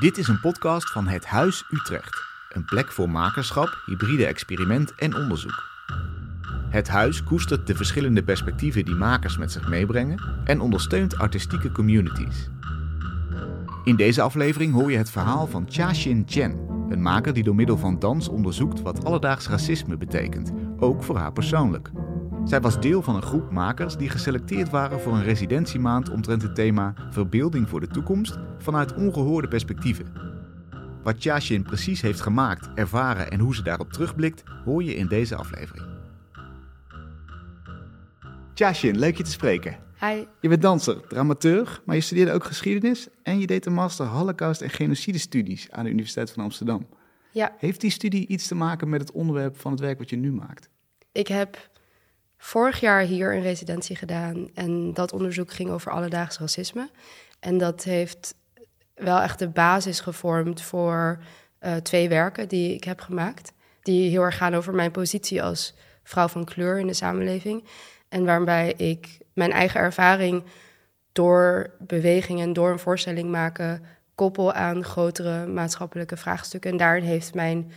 Dit is een podcast van Het Huis Utrecht. Een plek voor makerschap, hybride experiment en onderzoek. Het Huis koestert de verschillende perspectieven die makers met zich meebrengen en ondersteunt artistieke communities. In deze aflevering hoor je het verhaal van Chia-Shin Chen, een maker die door middel van dans onderzoekt wat alledaags racisme betekent, ook voor haar persoonlijk. Zij was deel van een groep makers die geselecteerd waren voor een residentiemaand omtrent het thema Verbeelding voor de toekomst vanuit ongehoorde perspectieven. Wat Chia-Shin precies heeft gemaakt, ervaren en hoe ze daarop terugblikt, hoor je in deze aflevering. Chia-Shin, leuk je te spreken. Hi. Je bent danser, dramateur, maar je studeerde ook geschiedenis en je deed een master Holocaust en genocidestudies aan de Universiteit van Amsterdam. Ja, Heeft die studie iets te maken met het onderwerp van het werk wat je nu maakt? ik heb vorig jaar hier een residentie gedaan en dat onderzoek ging over alledaags racisme. En dat heeft wel echt de basis gevormd voor eh, twee werken die ik heb gemaakt. Die heel erg gaan over mijn positie als vrouw van kleur in de samenleving. En waarbij ik mijn eigen ervaring door beweging en door een voorstelling maken koppel aan grotere maatschappelijke vraagstukken. En daarin heeft mijn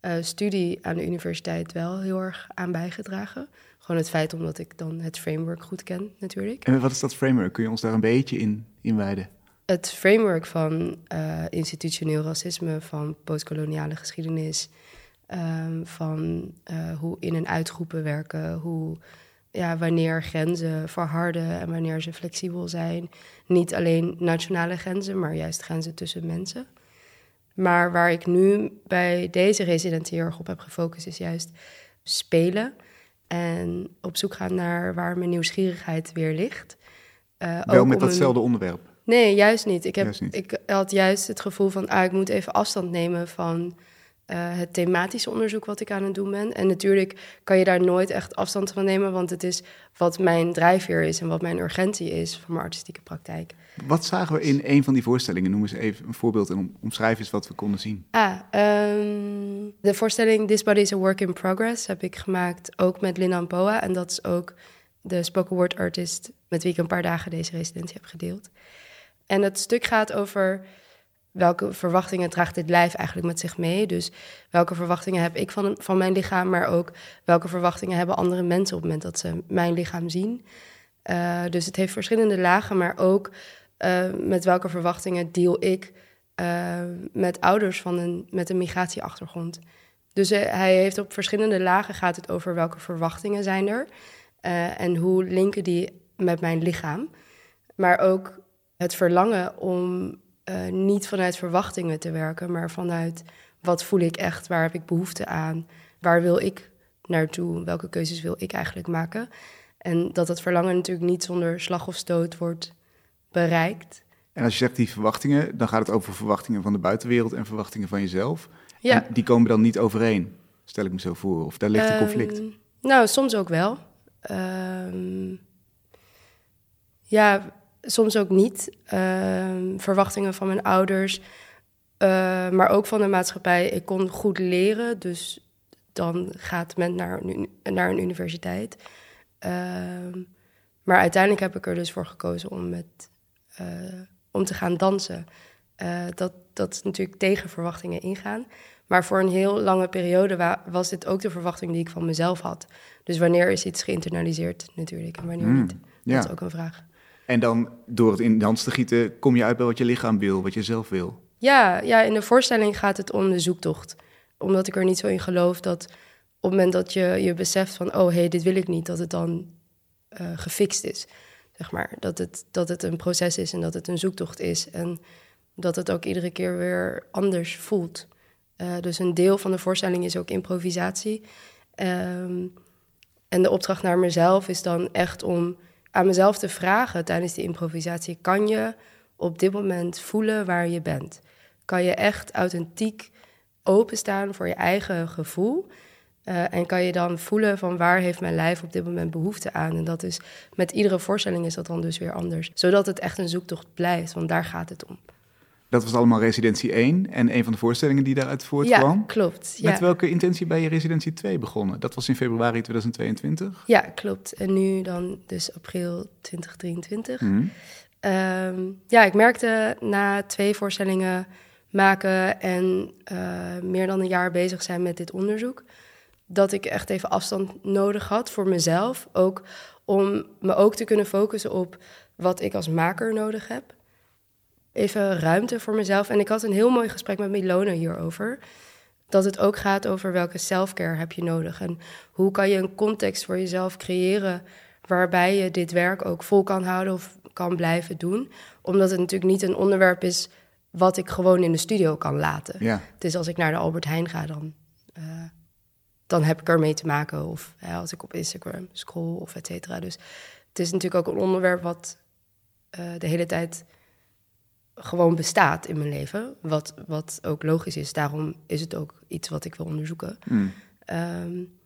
eh, studie aan de universiteit wel heel erg aan bijgedragen. Gewoon het feit omdat ik dan het framework goed ken, natuurlijk. En wat is dat framework? Kun je ons daar een beetje in inwijden? Het framework van eh, institutioneel racisme, van postkoloniale geschiedenis, ehm, van eh, hoe in- en uitgroepen werken, hoe, ja, wanneer grenzen verharden en wanneer ze flexibel zijn. Niet alleen nationale grenzen, maar juist grenzen tussen mensen. Maar waar ik nu bij deze residentie heel erg op heb gefocust, is juist spelen. En op zoek gaan naar waar mijn nieuwsgierigheid weer ligt. Eh, Wel met een- datzelfde onderwerp. Nee, juist niet. Ik, heb, Juist niet. ik had juist het gevoel van, ah, ik moet even afstand nemen van het thematische onderzoek wat ik aan het doen ben. En natuurlijk kan je daar nooit echt afstand van nemen, want het is wat mijn drijfveer is en wat mijn urgentie is van mijn artistieke praktijk. Wat zagen we in een van die voorstellingen? Noem eens even een voorbeeld en om- omschrijf eens wat we konden zien. Ah, ehm, de voorstelling This Body is a Work in Progress heb ik gemaakt ook met Linan Poa. En dat is ook de spoken word artist met wie ik een paar dagen deze residentie heb gedeeld. En het stuk gaat over welke verwachtingen draagt dit lijf eigenlijk met zich mee. Dus welke verwachtingen heb ik van, van mijn lichaam, maar ook welke verwachtingen hebben andere mensen op het moment dat ze mijn lichaam zien. Eh, dus het heeft verschillende lagen, maar ook eh, met welke verwachtingen deal ik eh, met ouders van een, met een migratieachtergrond. Dus hij heeft op verschillende lagen gaat het over welke verwachtingen zijn er en hoe linken die met mijn lichaam. Maar ook het verlangen om eh, niet vanuit verwachtingen te werken, maar vanuit wat voel ik echt, waar heb ik behoefte aan, waar wil ik naartoe, welke keuzes wil ik eigenlijk maken. En dat dat verlangen natuurlijk niet zonder slag of stoot wordt bereikt. En als je zegt die verwachtingen, dan gaat het over verwachtingen van de buitenwereld en verwachtingen van jezelf. Ja. En die komen dan niet overeen, stel ik me zo voor. Of daar ligt een conflict. Ehm, nou, soms ook wel. Ehm, ja, soms ook niet. Ehm, verwachtingen van mijn ouders, eh, maar ook van de maatschappij. Ik kon goed leren, dus dan gaat men naar een, naar een universiteit. Ehm, maar uiteindelijk heb ik er dus voor gekozen om, met, eh, om te gaan dansen. Eh, dat, dat is natuurlijk tegen verwachtingen ingaan. Maar voor een heel lange periode wa- was dit ook de verwachting die ik van mezelf had. Dus wanneer is iets geïnternaliseerd natuurlijk en wanneer Hmm, niet? Dat ja. is ook een vraag. En dan door het in dans te gieten, kom je uit bij wat je lichaam wil, wat je zelf wil. Ja, ja, in de voorstelling gaat het om de zoektocht. Omdat ik er niet zo in geloof dat op het moment dat je je beseft van... oh, hé, hey, dit wil ik niet, dat het dan eh, gefixt is. Zeg maar, dat het, dat het een proces is en dat het een zoektocht is. En dat het ook iedere keer weer anders voelt. Eh, dus een deel van de voorstelling is ook improvisatie. Ehm, en de opdracht naar mezelf is dan echt om aan mezelf te vragen tijdens die improvisatie: kan je op dit moment voelen waar je bent? Kan je echt authentiek openstaan voor je eigen gevoel? Eh, en kan je dan voelen van waar heeft mijn lijf op dit moment behoefte aan? En dat is met iedere voorstelling is dat dan dus weer anders. Zodat het echt een zoektocht blijft, want daar gaat het om. Dat was allemaal residentie 1 en een van de voorstellingen die daaruit Ja, voortkwam. klopt. Ja. Met welke intentie ben je residentie 2 begonnen? Dat was in februari 2022. ja, klopt. En nu dan dus april 2023. Mhm. Ehm, ja, ik merkte na twee voorstellingen maken en uh, meer dan een jaar bezig zijn met dit onderzoek, dat ik echt even afstand nodig had voor mezelf. Ook om me ook te kunnen focussen op wat ik als maker nodig heb. Even ruimte voor mezelf. En ik had een heel mooi gesprek met Milona hierover. Dat het ook gaat over welke selfcare heb je nodig. En hoe kan je een context voor jezelf creëren waarbij je dit werk ook vol kan houden of kan blijven doen. Omdat het natuurlijk niet een onderwerp is wat ik gewoon in de studio kan laten. Ja. Het is als ik naar de Albert Heijn ga, dan, uh, dan heb ik ermee te maken. Of als ik op Instagram scroll of et cetera. Dus het is natuurlijk ook een onderwerp wat uh, de hele tijd gewoon bestaat in mijn leven. Wat, wat ook logisch is. Daarom is het ook iets wat ik wil onderzoeken. Mm. Um,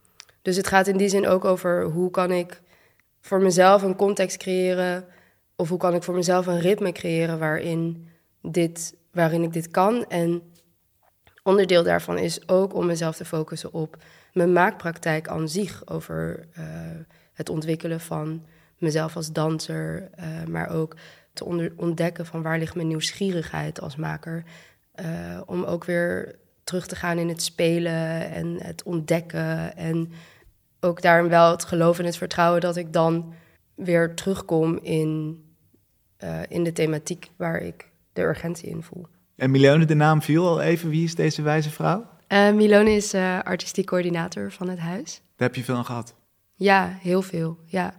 dus het gaat in die zin ook over hoe kan ik voor mezelf een context creëren. Of hoe kan ik voor mezelf een ritme creëren waarin, dit, waarin ik dit kan. En onderdeel daarvan is ook om mezelf te focussen op mijn maakpraktijk aan zich. Over uh, het ontwikkelen van mezelf als danser, uh, maar ook te ontdekken van waar ligt mijn nieuwsgierigheid als maker. Uh, om ook weer terug te gaan in het spelen en het ontdekken. En ook daarom wel het geloof en het vertrouwen dat ik dan weer terugkom in, uh, in de thematiek waar ik de urgentie in voel. En Milone, de naam viel al even. Wie is deze wijze vrouw? Uh, Milone is uh, artistiek coördinator van het huis. Daar heb je veel aan gehad? Ja, heel veel. Ja.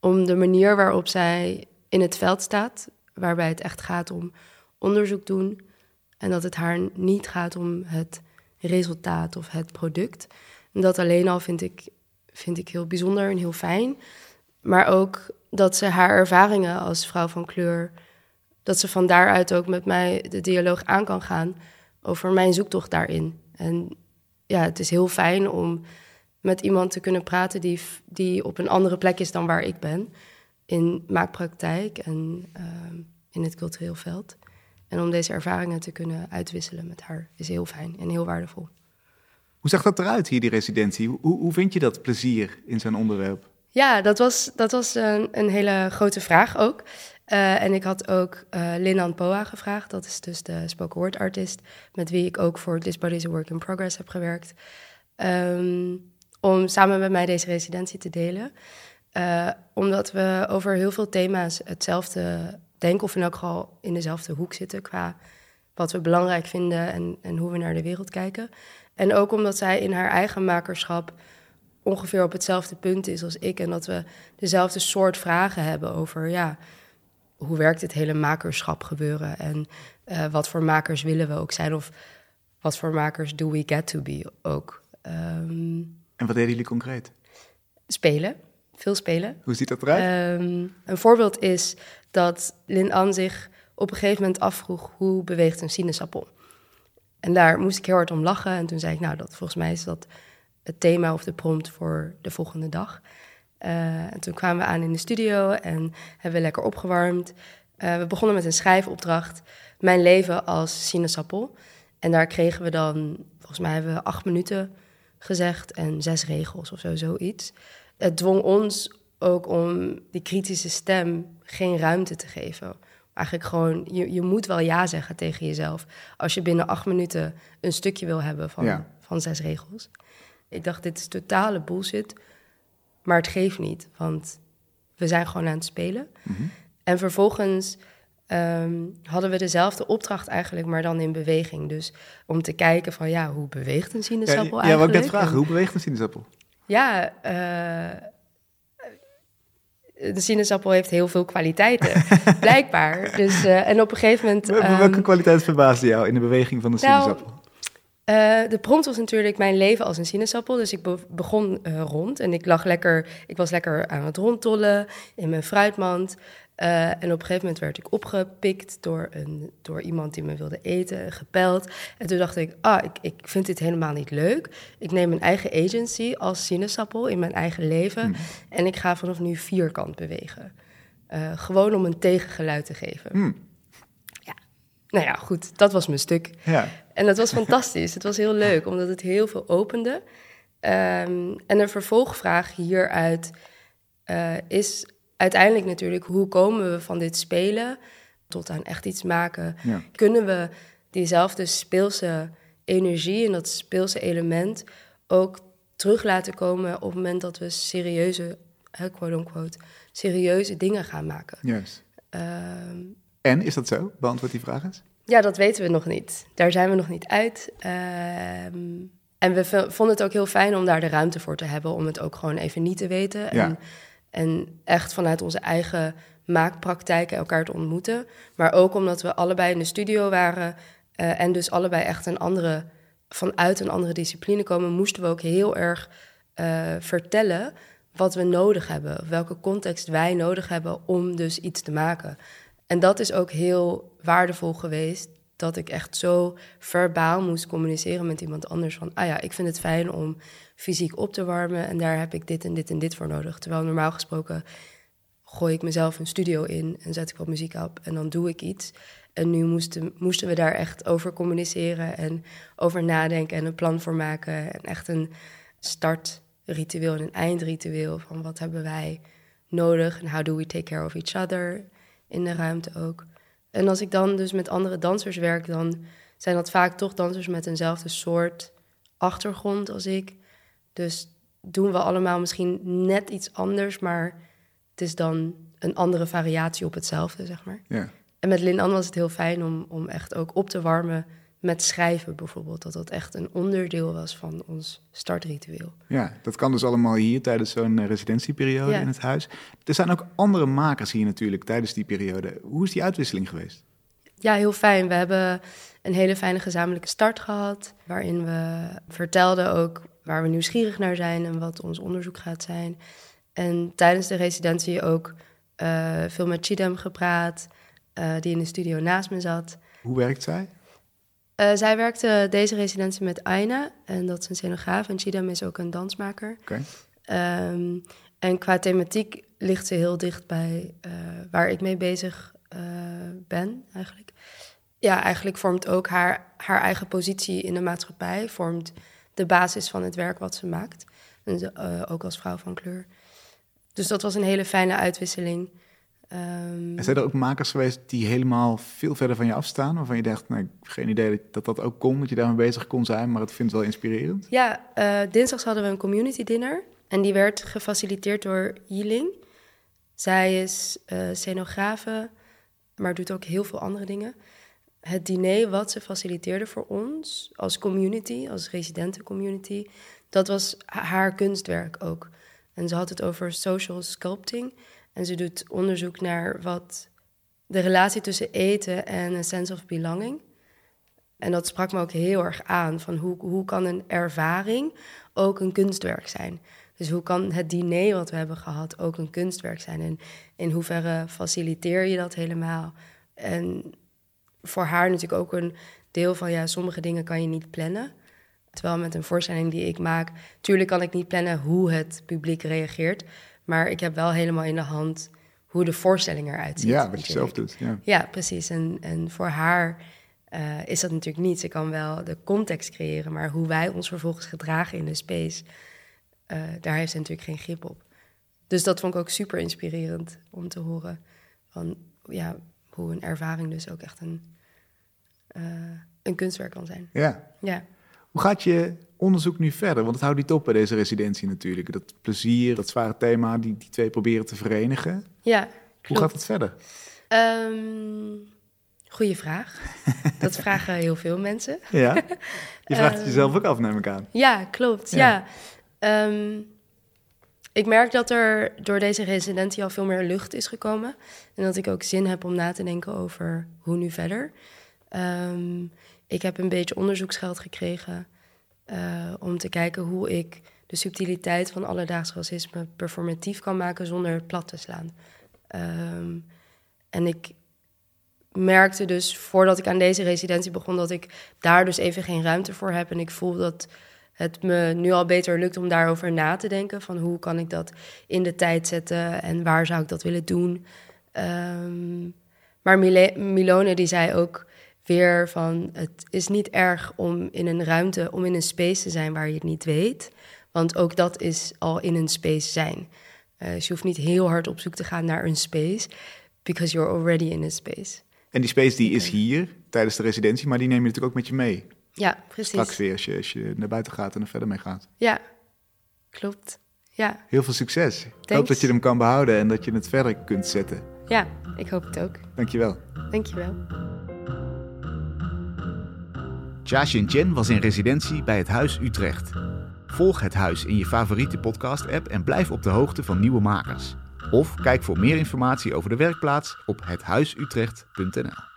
Om de manier waarop zij in het veld staat, waarbij het echt gaat om onderzoek doen. En dat het haar niet gaat om het resultaat of het product. En dat alleen al vind ik, vind ik heel bijzonder en heel fijn. Maar ook dat ze haar ervaringen als vrouw van kleur, dat ze van daaruit ook met mij de dialoog aan kan gaan over mijn zoektocht daarin. En ja, het is heel fijn om met iemand te kunnen praten die, die op een andere plek is dan waar ik ben. In maakpraktijk en uh, in het cultureel veld. En om deze ervaringen te kunnen uitwisselen met haar is heel fijn en heel waardevol. Hoe zag dat eruit hier, die residentie? Hoe, hoe vind je dat plezier in zo'n onderwerp? Ja, dat was, dat was een, een hele grote vraag ook. Uh, en ik had ook uh, Linan Poa gevraagd. Dat is dus de spoken word artist... met wie ik ook voor This Body a Work in Progress heb gewerkt. Um, om samen met mij deze residentie te delen. Uh, omdat we over heel veel thema's hetzelfde denken... of in elk geval in dezelfde hoek zitten... qua wat we belangrijk vinden en, en hoe we naar de wereld kijken. En ook omdat zij in haar eigen makerschap ongeveer op hetzelfde punt is als ik. En dat we dezelfde soort vragen hebben over ja, hoe werkt dit hele makerschap gebeuren? En uh, wat voor makers willen we ook zijn? Of wat voor makers do we get to be ook? Um, en wat deden jullie concreet? Spelen, veel spelen. Hoe ziet dat eruit? Um, een voorbeeld is dat Lin An zich op een gegeven moment afvroeg hoe beweegt een sinaasappel. En daar moest ik heel hard om lachen. En toen zei ik, nou, dat, volgens mij is dat het thema of de prompt voor de volgende dag. Uh, en toen kwamen we aan in de studio en hebben we lekker opgewarmd. Uh, we begonnen met een schrijfopdracht. Mijn leven als sinaasappel. En daar kregen we dan, volgens mij hebben we acht minuten gezegd en zes regels of zo, zoiets. Het dwong ons ook om die kritische stem geen ruimte te geven. Eigenlijk gewoon, je, je moet wel ja zeggen tegen jezelf. Als je binnen acht minuten een stukje wil hebben van, Ja. van zes regels. Ik dacht, dit is totale bullshit. Maar het geeft niet, want we zijn gewoon aan het spelen. Mhm. En vervolgens ehm, hadden we dezelfde opdracht eigenlijk, maar dan in beweging. Dus om te kijken van, ja, hoe beweegt een Ja, sinaasappel ja, wat ik eigenlijk? net vragen. En- Hoe beweegt een sinaasappel? Ja, eh, de sinaasappel heeft heel veel kwaliteiten, blijkbaar. Dus, eh, en op een gegeven moment... Wel- Welke ehm, kwaliteit verbaasde jou in de beweging van de Nou, sinaasappel? eh, de prompt was natuurlijk mijn leven als een sinaasappel. Dus ik be- begon rond en ik lag lekker, ik was lekker aan het rondtollen in mijn fruitmand. Eh, en op een gegeven moment werd ik opgepikt door, een, door iemand die me wilde eten, gepeld. En toen dacht ik, ah, ik, ik vind dit helemaal niet leuk. Ik neem mijn eigen agency als sinaasappel in mijn eigen leven. En ik ga vanaf nu vierkant bewegen. Eh, gewoon om een tegengeluid te geven. Hmm. Nou ja, goed, dat was mijn stuk. Ja. En dat was fantastisch. Het was heel leuk, omdat het heel veel opende. Ehm, en een vervolgvraag hieruit eh, is uiteindelijk natuurlijk... hoe komen we van dit spelen tot aan echt iets maken? Ja. Kunnen we diezelfde speelse energie en dat speelse element ook terug laten komen op het moment dat we serieuze, quote-unquote, serieuze dingen gaan maken. Juist. Ehm, en is dat zo? Beantwoord die vraag eens. Ja, dat weten we nog niet. Daar zijn we nog niet uit. Ehm, en we vonden het ook heel fijn om daar de ruimte voor te hebben, om het ook gewoon even niet te weten. Ja. En, en echt vanuit onze eigen maakpraktijken elkaar te ontmoeten. Maar ook omdat we allebei in de studio waren eh, en dus allebei echt een andere, vanuit een andere discipline komen, moesten we ook heel erg eh, vertellen wat we nodig hebben, welke context wij nodig hebben om dus iets te maken. En dat is ook heel waardevol geweest, dat ik echt zo verbaal moest communiceren met iemand anders van, ah ja, ik vind het fijn om fysiek op te warmen en daar heb ik dit en dit en dit voor nodig. Terwijl normaal gesproken gooi ik mezelf een studio in en zet ik wat muziek op en dan doe ik iets. En nu moesten, moesten we daar echt over communiceren en over nadenken en een plan voor maken. En echt een startritueel en een eindritueel van wat hebben wij nodig en how do we take care of each other in de ruimte ook. En als ik dan dus met andere dansers werk, dan zijn dat vaak toch dansers met eenzelfde soort achtergrond als ik. Dus doen we allemaal misschien net iets anders, maar het is dan een andere variatie op hetzelfde, zeg maar. Ja. En met Lin An was het heel fijn om, om echt ook op te warmen met schrijven bijvoorbeeld. Dat dat echt een onderdeel was van ons startritueel. Ja, dat kan dus allemaal hier tijdens zo'n eh, residentieperiode Ja. in het huis. Er zijn ook andere makers hier natuurlijk tijdens die periode. Hoe is die uitwisseling geweest? Ja, heel fijn. We hebben een hele fijne gezamenlijke start gehad. Waarin we vertelden ook waar we nieuwsgierig naar zijn en wat ons onderzoek gaat zijn. En tijdens de residentie ook eh, veel met Chidem gepraat, eh, die in de studio naast me zat. Hoe werkt zij? Eh, zij werkte deze residentie met Aina en dat is een scenograaf. En Chidem is ook een dansmaker. Oké. Ehm, en qua thematiek ligt ze heel dicht bij eh, waar ik mee bezig eh, ben, eigenlijk. Ja, eigenlijk vormt ook haar, haar eigen positie in de maatschappij... vormt de basis van het werk wat ze maakt. En ook als vrouw van kleur. Dus dat was een hele fijne uitwisseling. En zijn er ook makers geweest die helemaal veel verder van je afstaan? Waarvan je dacht, nou, ik heb geen idee dat- dat ook kon, dat je daarmee bezig kon zijn, maar het vindt wel inspirerend. Ja, eh, dinsdags hadden we een community dinner. En die werd gefaciliteerd door Yiling. Zij is eh scenografe, maar doet ook heel veel andere dingen. Het diner wat ze faciliteerde voor ons als community, als residentencommunity, dat was ha- haar kunstwerk ook. En ze had het over social sculpting. En ze doet onderzoek naar wat de relatie tussen eten en een sense of belonging. En dat sprak me ook heel erg aan. Van hoe, hoe kan een ervaring ook een kunstwerk zijn? Dus hoe kan het diner wat we hebben gehad ook een kunstwerk zijn? En in hoeverre faciliteer je dat helemaal? En voor haar natuurlijk ook een deel van... ja, sommige dingen kan je niet plannen. Terwijl met een voorstelling die ik maak... tuurlijk kan ik niet plannen hoe het publiek reageert... maar ik heb wel helemaal in de hand hoe de voorstelling eruit ziet. Ja, wat je zelf doet. Ja. Ja, precies. En, en voor haar eh, is dat natuurlijk niet. Ze kan wel de context creëren, maar hoe wij ons vervolgens gedragen in de space, eh, daar heeft ze natuurlijk geen grip op. Dus dat vond ik ook super inspirerend om te horen. Van ja, hoe een ervaring dus ook echt een, eh, een kunstwerk kan zijn. ja. Ja. Hoe gaat je onderzoek nu verder? Want het houdt niet op bij deze residentie natuurlijk. Dat plezier, dat zware thema, die, die twee proberen te verenigen. Ja, Hoe gaat het verder? Ehm, goeie vraag. dat vragen heel veel mensen. Ja, je vraagt het Ehm, jezelf ook af, neem ik aan. Ja, klopt. Ja. Ja. Ehm, ik merk dat er door deze residentie al veel meer lucht is gekomen. En dat ik ook zin heb om na te denken over hoe nu verder. Ik heb een beetje onderzoeksgeld gekregen eh, om te kijken hoe ik de subtiliteit van alledaags racisme performatief kan maken zonder het plat te slaan. Ehm, en ik merkte dus voordat ik aan deze residentie begon dat ik daar dus even geen ruimte voor heb. En ik voel dat het me nu al beter lukt om daarover na te denken. Van hoe kan ik dat in de tijd zetten en waar zou ik dat willen doen. Ehm, maar Milone die zei ook weer van het is niet erg om in een ruimte, om in een space te zijn waar je het niet weet. Want ook dat is al in een space zijn. Eh, dus je hoeft niet heel hard op zoek te gaan naar een space, because you're already in a space. En die space die is hier tijdens de residentie, maar die neem je natuurlijk ook met je mee. Ja, precies. Straks weer als je, als je naar buiten gaat en er verder mee gaat. Ja, klopt. Ja, Heel veel succes. Ik hoop dat je hem kan behouden en dat je het verder kunt zetten. ja, ik hoop het ook. Dankjewel. Dankjewel. Jia Chen was in residentie bij het Huis Utrecht. Volg het huis in je favoriete podcast-app en blijf op de hoogte van nieuwe makers. Of kijk voor meer informatie over de werkplaats op hethuisutrecht.nl.